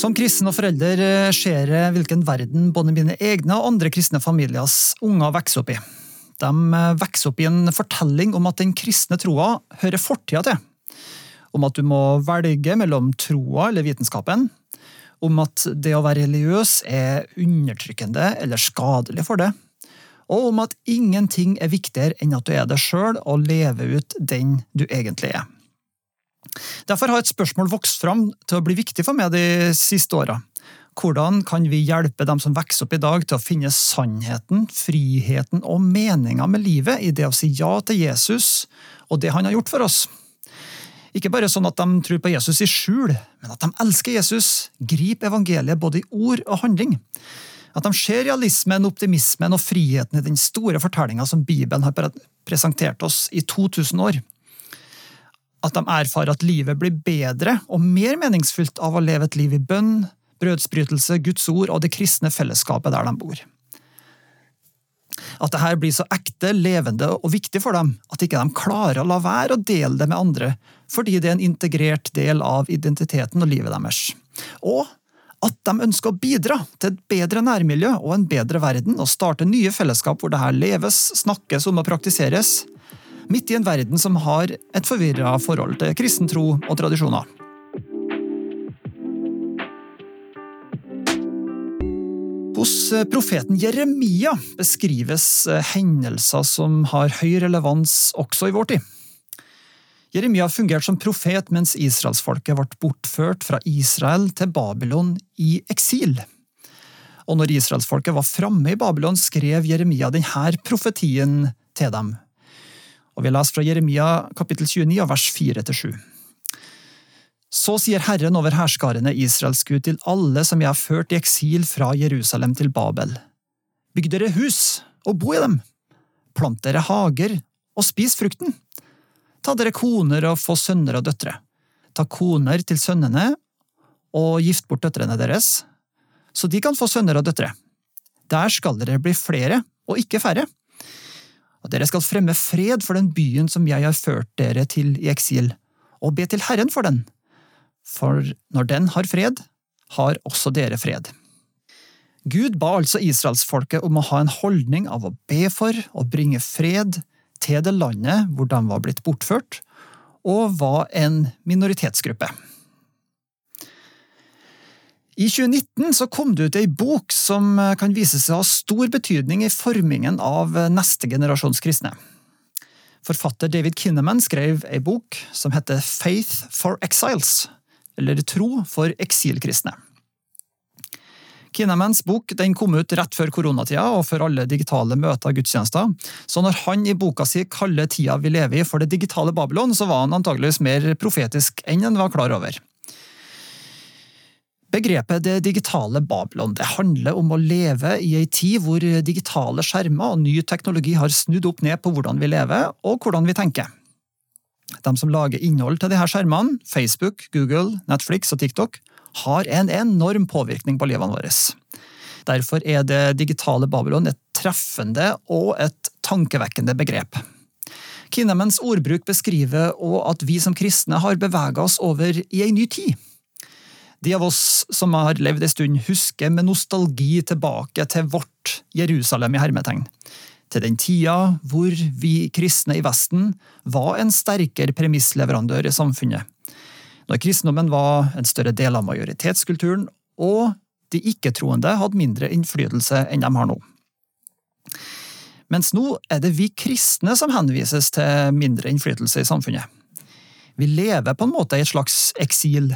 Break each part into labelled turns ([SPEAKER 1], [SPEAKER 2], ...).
[SPEAKER 1] Som kristen og forelder eh, ser jeg hvilken verden både mine egne og andre kristne familiers unger vokser opp i. De eh, vokser opp i en fortelling om at den kristne troa hører fortida til. Om at du må velge mellom troa eller vitenskapen. Om at det å være religiøs er undertrykkende eller skadelig for det. Og om at ingenting er viktigere enn at du er deg sjøl og lever ut den du egentlig er. Derfor har et spørsmål vokst fram til å bli viktig for meg de siste åra. Hvordan kan vi hjelpe dem som vokser opp i dag til å finne sannheten, friheten og meninga med livet i det å si ja til Jesus og det han har gjort for oss? Ikke bare sånn at de tror på Jesus i skjul, men at de elsker Jesus, griper evangeliet både i ord og handling. At de ser realismen, optimismen og friheten i den store fortellinga som Bibelen har presentert oss i 2000 år at de erfarer at livet blir bedre og mer meningsfylt av å leve et liv i bønn, brødsbrytelse, Guds ord og det kristne fellesskapet der de bor. At dette blir så ekte, levende og viktig for dem at ikke de klarer å la være å dele det med andre, fordi det er en integrert del av identiteten og livet deres. Og at de ønsker å bidra til et bedre nærmiljø og en bedre verden, og starte nye fellesskap hvor dette leves, snakkes om og praktiseres, midt i en verden som har et forvirra forhold til kristen tro og tradisjoner. Hos profeten Jeremia beskrives hendelser som har høy relevans også i vår tid. Jeremia fungerte som profet mens israelsfolket ble bortført fra Israel til Babylon i eksil. Og når israelsfolket var framme i Babylon, skrev Jeremia denne profetien til dem. Og vi leser fra Jeremia kapittel 29 vers 4-7. Så sier Herren over herskarene Israels Gud til alle som jeg har ført i eksil fra Jerusalem til Babel. Bygg dere hus og bo i dem. Plant dere hager og spis frukten. Ta dere koner og få sønner og døtre. Ta koner til sønnene og gift bort døtrene deres, så de kan få sønner og døtre. Der skal dere bli flere og ikke færre at dere skal fremme fred for den byen som jeg har ført dere til i eksil, og be til Herren for den. For når den har fred, har også dere fred. Gud ba altså israelsfolket om å ha en holdning av å be for og bringe fred til det landet hvor de var blitt bortført, og var en minoritetsgruppe. I 2019 så kom det ut ei bok som eh, kan vise seg å ha stor betydning i formingen av eh, neste generasjons kristne. Forfatter David Kinnaman skrev ei bok som heter Faith for Exiles, eller Tro for eksilkristne. Kinnamans bok kom ut rett før koronatida og før alle digitale møter og gudstjenester, så når han i boka si kaller tida vi lever i for det digitale Babylon, så var han antageligvis mer profetisk enn han var klar over. Begrepet det digitale Babylon det handler om å leve i ei tid hvor digitale skjermer og ny teknologi har snudd opp ned på hvordan vi lever og hvordan vi tenker. De som lager innhold til disse skjermene, Facebook, Google, Netflix og TikTok, har en enorm påvirkning på livene våre. Derfor er det digitale Babylon et treffende og et tankevekkende begrep. Kinemens ordbruk beskriver òg at vi som kristne har bevega oss over i ei ny tid de av oss som har levd en stund, husker med nostalgi tilbake til vårt Jerusalem i hermetegn. Til den tida hvor vi kristne i Vesten var en sterkere premissleverandør i samfunnet. Når kristendommen var en større del av majoritetskulturen, og de ikke-troende hadde mindre innflytelse enn de har nå. Mens nå er det vi kristne som henvises til mindre innflytelse i samfunnet. Vi lever på en måte i et slags eksil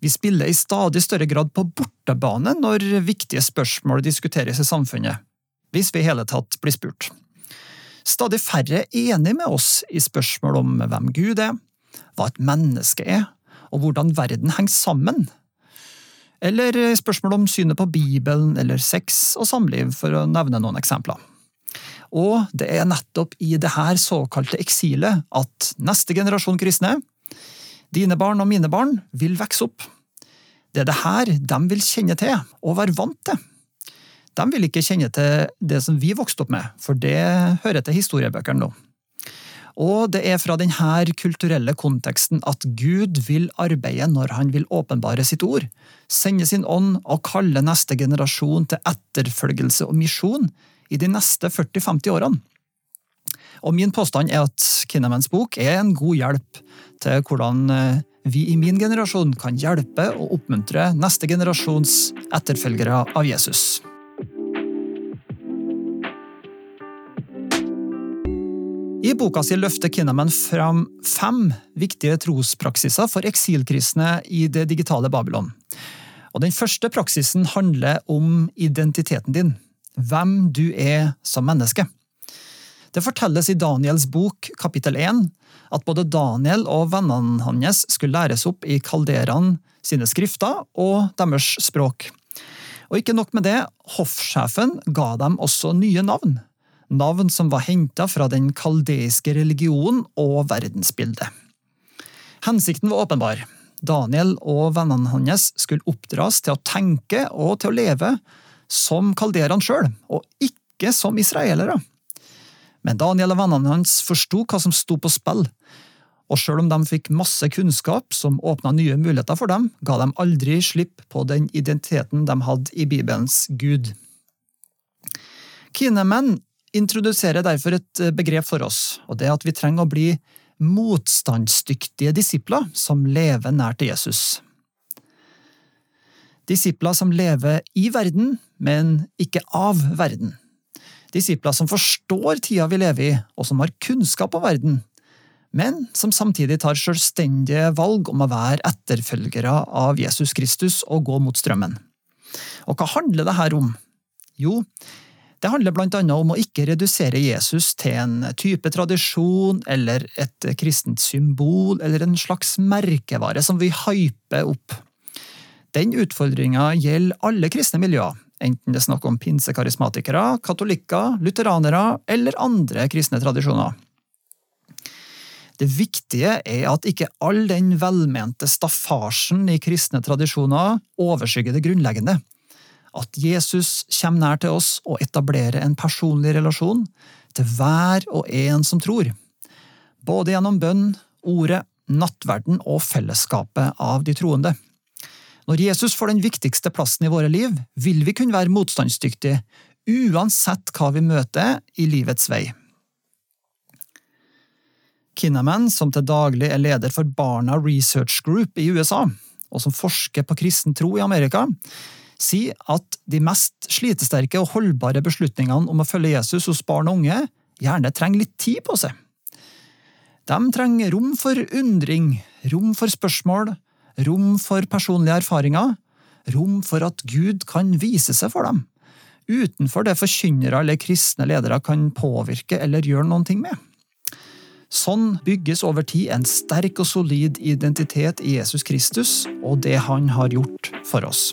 [SPEAKER 1] vi spiller i stadig større grad på bortebane når viktige spørsmål diskuteres i samfunnet, hvis vi i hele tatt blir spurt. Stadig færre er enig med oss i spørsmål om hvem Gud er, hva et menneske er, og hvordan verden henger sammen. Eller spørsmål om synet på Bibelen eller sex og samliv, for å nevne noen eksempler. Og det er nettopp i det her såkalte eksilet at neste generasjon kristne, dine barn og mine barn, vil vokse opp. Det er det her de vil kjenne til og være vant til. De vil ikke kjenne til det som vi vokste opp med, for det hører til historiebøkene nå. Og det er fra denne kulturelle konteksten at Gud vil arbeide når han vil åpenbare sitt ord, sende sin ånd og kalle neste generasjon til etterfølgelse og misjon i de neste 40–50 årene. Og min påstand er at Kinnamans bok er en god hjelp til hvordan eh, vi i min generasjon kan hjelpe og oppmuntre neste generasjons etterfølgere av Jesus. I boka si løfter Kinnaman fram fem viktige trospraksiser for eksilkristne i det digitale Babylon. Og Den første praksisen handler om identiteten din hvem du er som menneske. Det fortelles i Daniels bok kapittel 1 at både Daniel og vennene hans skulle læres opp i kalderene sine skrifter og deres språk. Og ikke nok med det, hoffsjefen ga dem også nye navn. Navn som var henta fra den kaldeiske religionen og verdensbildet. Hensikten var åpenbar. Daniel og vennene hans skulle oppdras til å tenke og til å leve som kalderene sjøl, og ikke som israelere. Men Daniel og vennene hans forsto hva som sto på spill, og selv om de fikk masse kunnskap som åpna nye muligheter for dem, ga de aldri slipp på den identiteten de hadde i Bibelens Gud. Kinemen introduserer derfor et begrep for oss, og det er at vi trenger å bli motstandsdyktige disipler som lever nær til Jesus. Disipler som lever i verden, men ikke av verden. Disipler som forstår tida vi lever i, og som har kunnskap om verden, men som samtidig tar selvstendige valg om å være etterfølgere av Jesus Kristus og gå mot strømmen. Og hva handler det her om? Jo, det handler blant annet om å ikke redusere Jesus til en type tradisjon eller et kristent symbol eller en slags merkevare som vi hyper opp. Den utfordringa gjelder alle kristne miljøer, enten det er snakk om pinsekarismatikere, katolikker, lutheranere eller andre kristne tradisjoner. Det viktige er at ikke all den velmente staffasjen i kristne tradisjoner overskygger det grunnleggende. At Jesus kommer nær til oss og etablerer en personlig relasjon til hver og en som tror. Både gjennom bønn, ordet, nattverden og fellesskapet av de troende. Når Jesus får den viktigste plassen i våre liv, vil vi kunne være motstandsdyktige, uansett hva vi møter i livets vei. Kinnaman, som til daglig er leder for Barna Research Group i USA, og som forsker på kristen tro i Amerika, sier at de mest slitesterke og holdbare beslutningene om å følge Jesus hos barn og unge gjerne trenger litt tid på seg. De trenger rom for undring, rom for spørsmål, rom for personlige erfaringer, rom for at Gud kan vise seg for dem, utenfor det forkynnere eller kristne ledere kan påvirke eller gjøre ting med. Sånn bygges over tid en sterk og solid identitet i Jesus Kristus og det han har gjort for oss.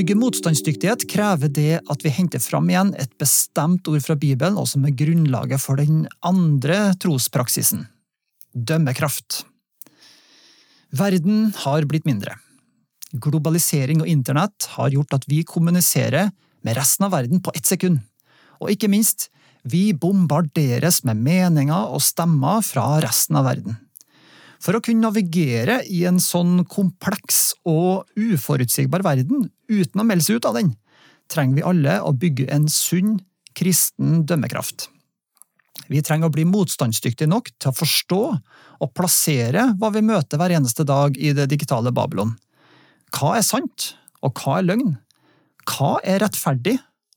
[SPEAKER 1] Bygge motstandsdyktighet krever det at vi henter fram igjen et bestemt ord fra Bibelen, og som er grunnlaget for den andre trospraksisen – dømmekraft. Verden har blitt mindre. Globalisering og internett har gjort at vi kommuniserer med resten av verden på ett sekund. Og ikke minst, vi bombarderes med meninger og stemmer fra resten av verden. For å kunne navigere i en sånn kompleks og uforutsigbar verden uten å melde seg ut av den, trenger vi alle å bygge en sunn, kristen dømmekraft. Vi trenger å bli motstandsdyktige nok til å forstå og plassere hva vi møter hver eneste dag i det digitale Babylon. Hva er sant, og hva er løgn? Hva er rettferdig,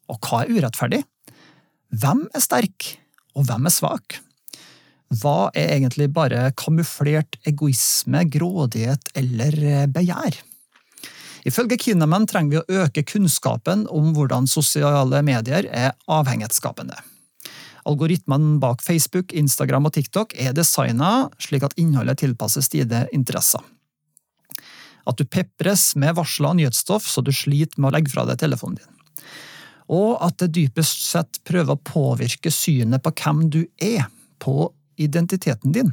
[SPEAKER 1] og hva er urettferdig? Hvem er sterk, og hvem er svak? Hva er egentlig bare kamuflert egoisme, grådighet eller begjær? Ifølge Kinnaman trenger vi å øke kunnskapen om hvordan sosiale medier er avhengighetsskapende. Algoritmene bak Facebook, Instagram og TikTok er designa slik at innholdet tilpasses dine interesser. At du pepres med varsler og nyhetsstoff så du sliter med å legge fra deg telefonen din. Og at det dypest sett prøver å påvirke synet på hvem du er, på identiteten din.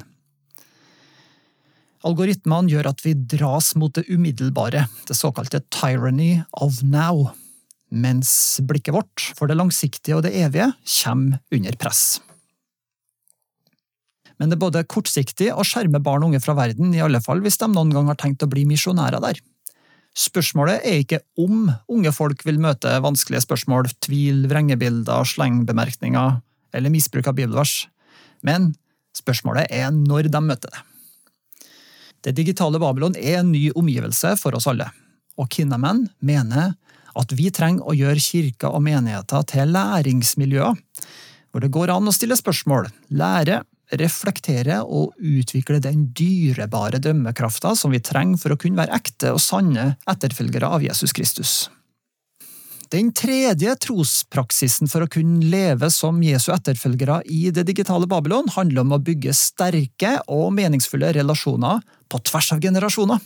[SPEAKER 1] Algoritmene gjør at vi dras mot det umiddelbare, det såkalte tyranny of now, mens blikket vårt for det langsiktige og det evige kommer under press. Men det er både kortsiktig å skjerme barn og unge fra verden, i alle fall hvis de noen gang har tenkt å bli misjonærer der. Spørsmålet er ikke om unge folk vil møte vanskelige spørsmål, tvil, vrengebilder, slengbemerkninger eller misbruk av bibelvers, men spørsmålet er når de møter det. Det digitale Babylon er en ny omgivelse for oss alle, og Kinnaman mener at vi trenger å gjøre kirker og menigheter til læringsmiljøer, hvor det går an å stille spørsmål, lære, reflektere og utvikle den dyrebare dømmekrafta som vi trenger for å kunne være ekte og sanne etterfølgere av Jesus Kristus. Den tredje trospraksisen for å kunne leve som Jesu etterfølgere i det digitale Babylon handler om å bygge sterke og meningsfulle relasjoner på tvers av generasjoner.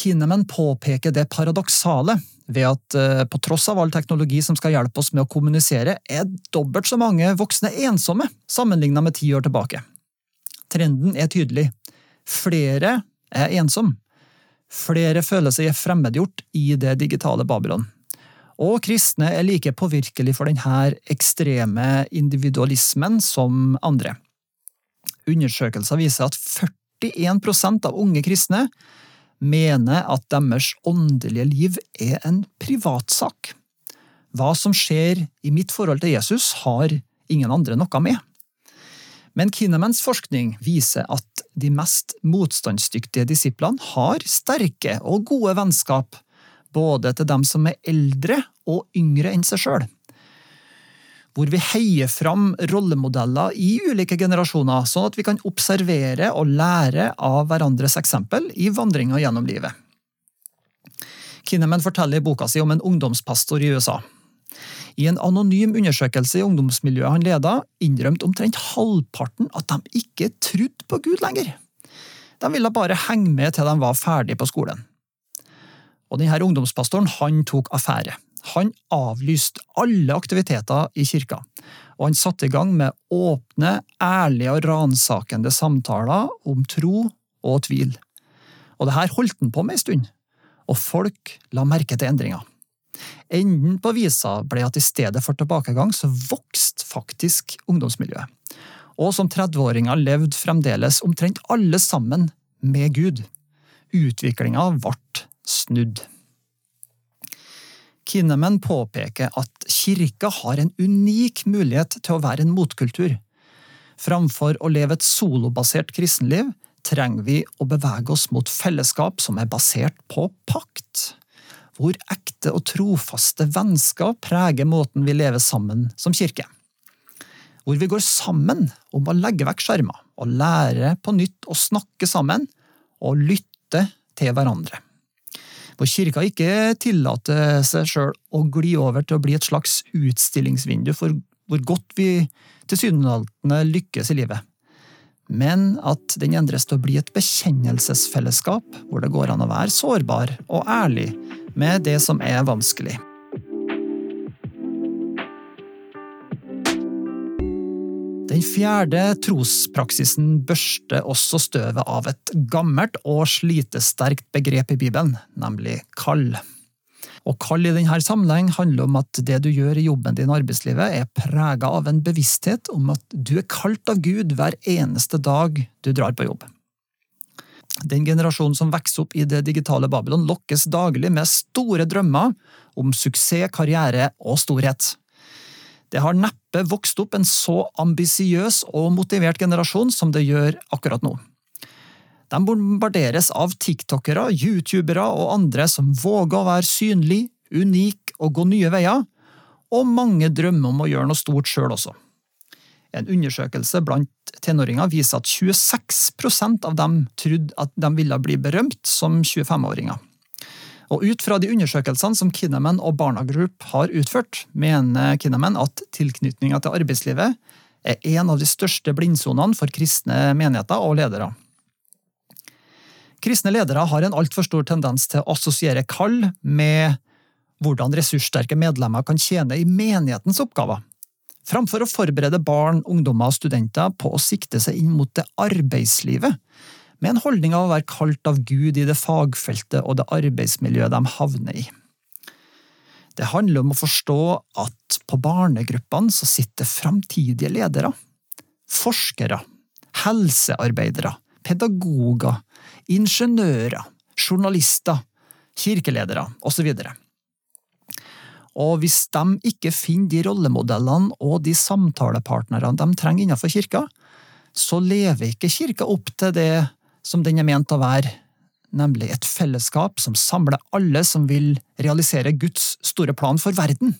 [SPEAKER 1] Kinnaman påpeker det paradoksale ved at uh, på tross av all teknologi som skal hjelpe oss med å kommunisere, er dobbelt så mange voksne ensomme sammenlignet med ti år tilbake. Trenden er tydelig. Flere er ensomme. Flere føler seg fremmedgjort i det digitale Babylon. Og kristne er like påvirkelig for denne ekstreme individualismen som andre. Undersøkelser viser at 41% av unge kristne mener at deres åndelige liv er en privatsak. Hva som skjer i mitt forhold til Jesus, har ingen andre noe med. Men Kinnemans forskning viser at de mest motstandsdyktige disiplene har sterke og gode vennskap både til dem som er eldre og yngre enn seg sjøl. Hvor vi heier fram rollemodeller i ulike generasjoner, sånn at vi kan observere og lære av hverandres eksempel i vandringa gjennom livet. Kinnaman forteller i boka si om en ungdomspastor i USA. I en anonym undersøkelse i ungdomsmiljøet han leda, innrømte omtrent halvparten at de ikke trodde på Gud lenger. De ville bare henge med til de var ferdig på skolen. Og denne ungdomspastoren han tok affære. Han avlyste alle aktiviteter i kirka, og han satte i gang med åpne, ærlige og ransakende samtaler om tro og tvil. Og det her holdt han på med en stund, og folk la merke til endringa. Enden på visa ble at i stedet for tilbakegang, så vokste faktisk ungdomsmiljøet. Og som 30-åringer levde fremdeles omtrent alle sammen med Gud. Utviklinga ble snudd. Kinnaman påpeker at kirka har en unik mulighet til å være en motkultur. Framfor å leve et solobasert kristenliv trenger vi å bevege oss mot fellesskap som er basert på pakt, hvor ekte og trofaste vennskap preger måten vi lever sammen som kirke. Hvor vi går sammen om å legge vekk skjermer og lære på nytt å snakke sammen og lytte til hverandre hvor kirka ikke tillater seg sjøl å gli over til å bli et slags utstillingsvindu for hvor godt vi tilsynelatende lykkes i livet, men at den endres til å bli et bekjennelsesfellesskap hvor det går an å være sårbar og ærlig med det som er vanskelig. Den fjerde trospraksisen børster også støvet av et gammelt og slitesterkt begrep i Bibelen, nemlig kall. Og kall i denne sammenheng handler om at det du gjør i jobben din i arbeidslivet, er prega av en bevissthet om at du er kalt av Gud hver eneste dag du drar på jobb. Den generasjonen som vokser opp i det digitale Babylon, lokkes daglig med store drømmer om suksess, karriere og storhet. Det har neppe vokst opp en så ambisiøs og motivert generasjon som det gjør akkurat nå. De bombarderes av tiktokere, youtubere og andre som våger å være synlig, unik og gå nye veier, og mange drømmer om å gjøre noe stort sjøl også. En undersøkelse blant tenåringer viser at 26% av dem trodde at de ville bli berømt som 25-åringer. Og Ut fra de undersøkelsene som Kinnaman og Barna Group har utført, mener Kinnaman at tilknytninga til arbeidslivet er en av de største blindsonene for kristne menigheter og ledere. Kristne ledere har en altfor stor tendens til å assosiere kall med hvordan ressurssterke medlemmer kan tjene i menighetens oppgaver, framfor å forberede barn, ungdommer og studenter på å sikte seg inn mot det arbeidslivet, med en holdning av å være kalt av Gud i det fagfeltet og det arbeidsmiljøet de havner i. Det handler om å forstå at på barnegruppene så sitter framtidige ledere, forskere, helsearbeidere, pedagoger, ingeniører, journalister, kirkeledere osv. Og hvis de ikke finner de rollemodellene og de samtalepartnerne de trenger innenfor kirka, så lever ikke kirka opp til det som den er ment å være, nemlig et fellesskap som samler alle som vil realisere Guds store plan for verden,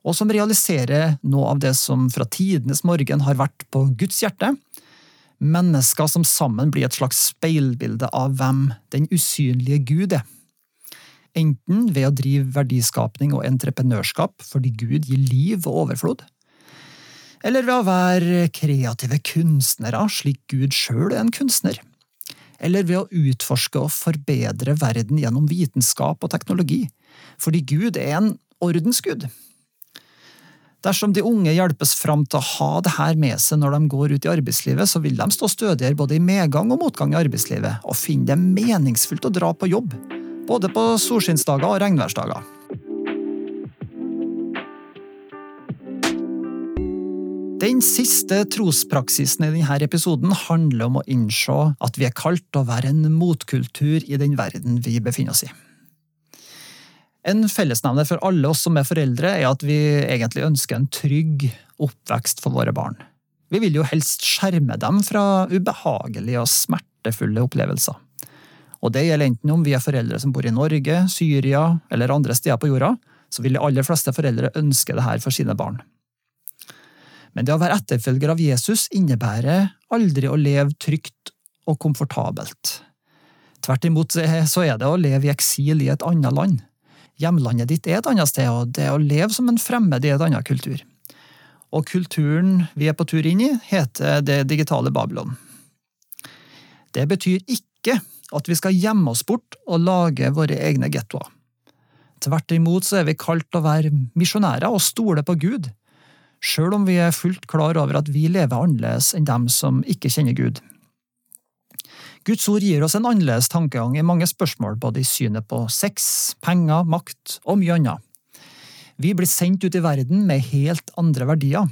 [SPEAKER 1] og som realiserer noe av det som fra tidenes morgen har vært på Guds hjerte, mennesker som sammen blir et slags speilbilde av hvem den usynlige Gud er. Enten ved å drive verdiskapning og entreprenørskap fordi Gud gir liv og overflod, eller ved å være kreative kunstnere slik Gud sjøl er en kunstner eller ved å utforske og forbedre verden gjennom vitenskap og teknologi, fordi Gud er en ordensgud. Dersom de unge hjelpes fram til å ha det her med seg når de går ut i arbeidslivet, så vil de stå stødigere både i medgang og motgang i arbeidslivet, og finne det meningsfullt å dra på jobb, både på solskinnsdager og regnværsdager. Den siste trospraksisen i denne episoden handler om å innse at vi er kalt å være en motkultur i den verden vi befinner oss i. En fellesnevner for alle oss som er foreldre, er at vi egentlig ønsker en trygg oppvekst for våre barn. Vi vil jo helst skjerme dem fra ubehagelige og smertefulle opplevelser. Og det gjelder enten om vi er foreldre som bor i Norge, Syria eller andre steder på jorda, så vil de aller fleste foreldre ønske det her for sine barn. Men det å være etterfølger av Jesus innebærer aldri å leve trygt og komfortabelt. Tvert imot så er det å leve i eksil i et annet land. Hjemlandet ditt er et annet sted, og det å leve som en fremmed i et annet kultur. Og kulturen vi er på tur inn i, heter det digitale Babylon. Det betyr ikke at vi skal gjemme oss bort og lage våre egne gettoer. Tvert imot så er vi kalt å være misjonærer og stole på Gud, sjøl om vi er fullt klar over at vi lever annerledes enn dem som ikke kjenner Gud. Guds ord gir oss en annerledes tankegang i mange spørsmål, både i synet på sex, penger, makt og mye annet. Vi blir sendt ut i verden med helt andre verdier.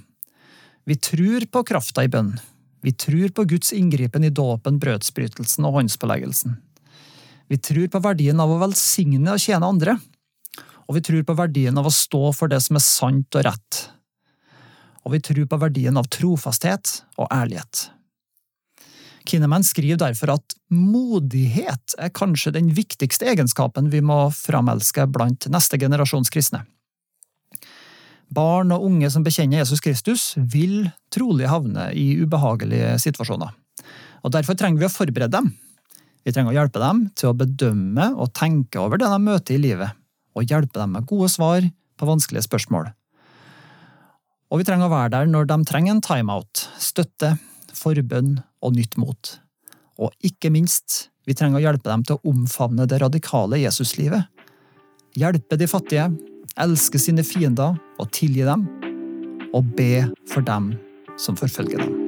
[SPEAKER 1] Vi tror på krafta i bønn. Vi tror på Guds inngripen i dåpen, brødsbrytelsen og håndspåleggelsen. Vi tror på verdien av å velsigne og tjene andre. Og vi tror på verdien av å stå for det som er sant og rett, og vi tror på verdien av trofasthet og ærlighet. Kinnaman skriver derfor at modighet er kanskje den viktigste egenskapen vi må framelske blant neste generasjons kristne. Barn og unge som bekjenner Jesus Kristus, vil trolig havne i ubehagelige situasjoner. Og Derfor trenger vi å forberede dem. Vi trenger å hjelpe dem til å bedømme og tenke over det de møter i livet, og hjelpe dem med gode svar på vanskelige spørsmål. Og vi trenger å være der når de trenger en timeout, støtte, forbønn og nytt mot. Og ikke minst, vi trenger å hjelpe dem til å omfavne det radikale Jesuslivet. Hjelpe de fattige, elske sine fiender og tilgi dem, og be for dem som forfølger dem.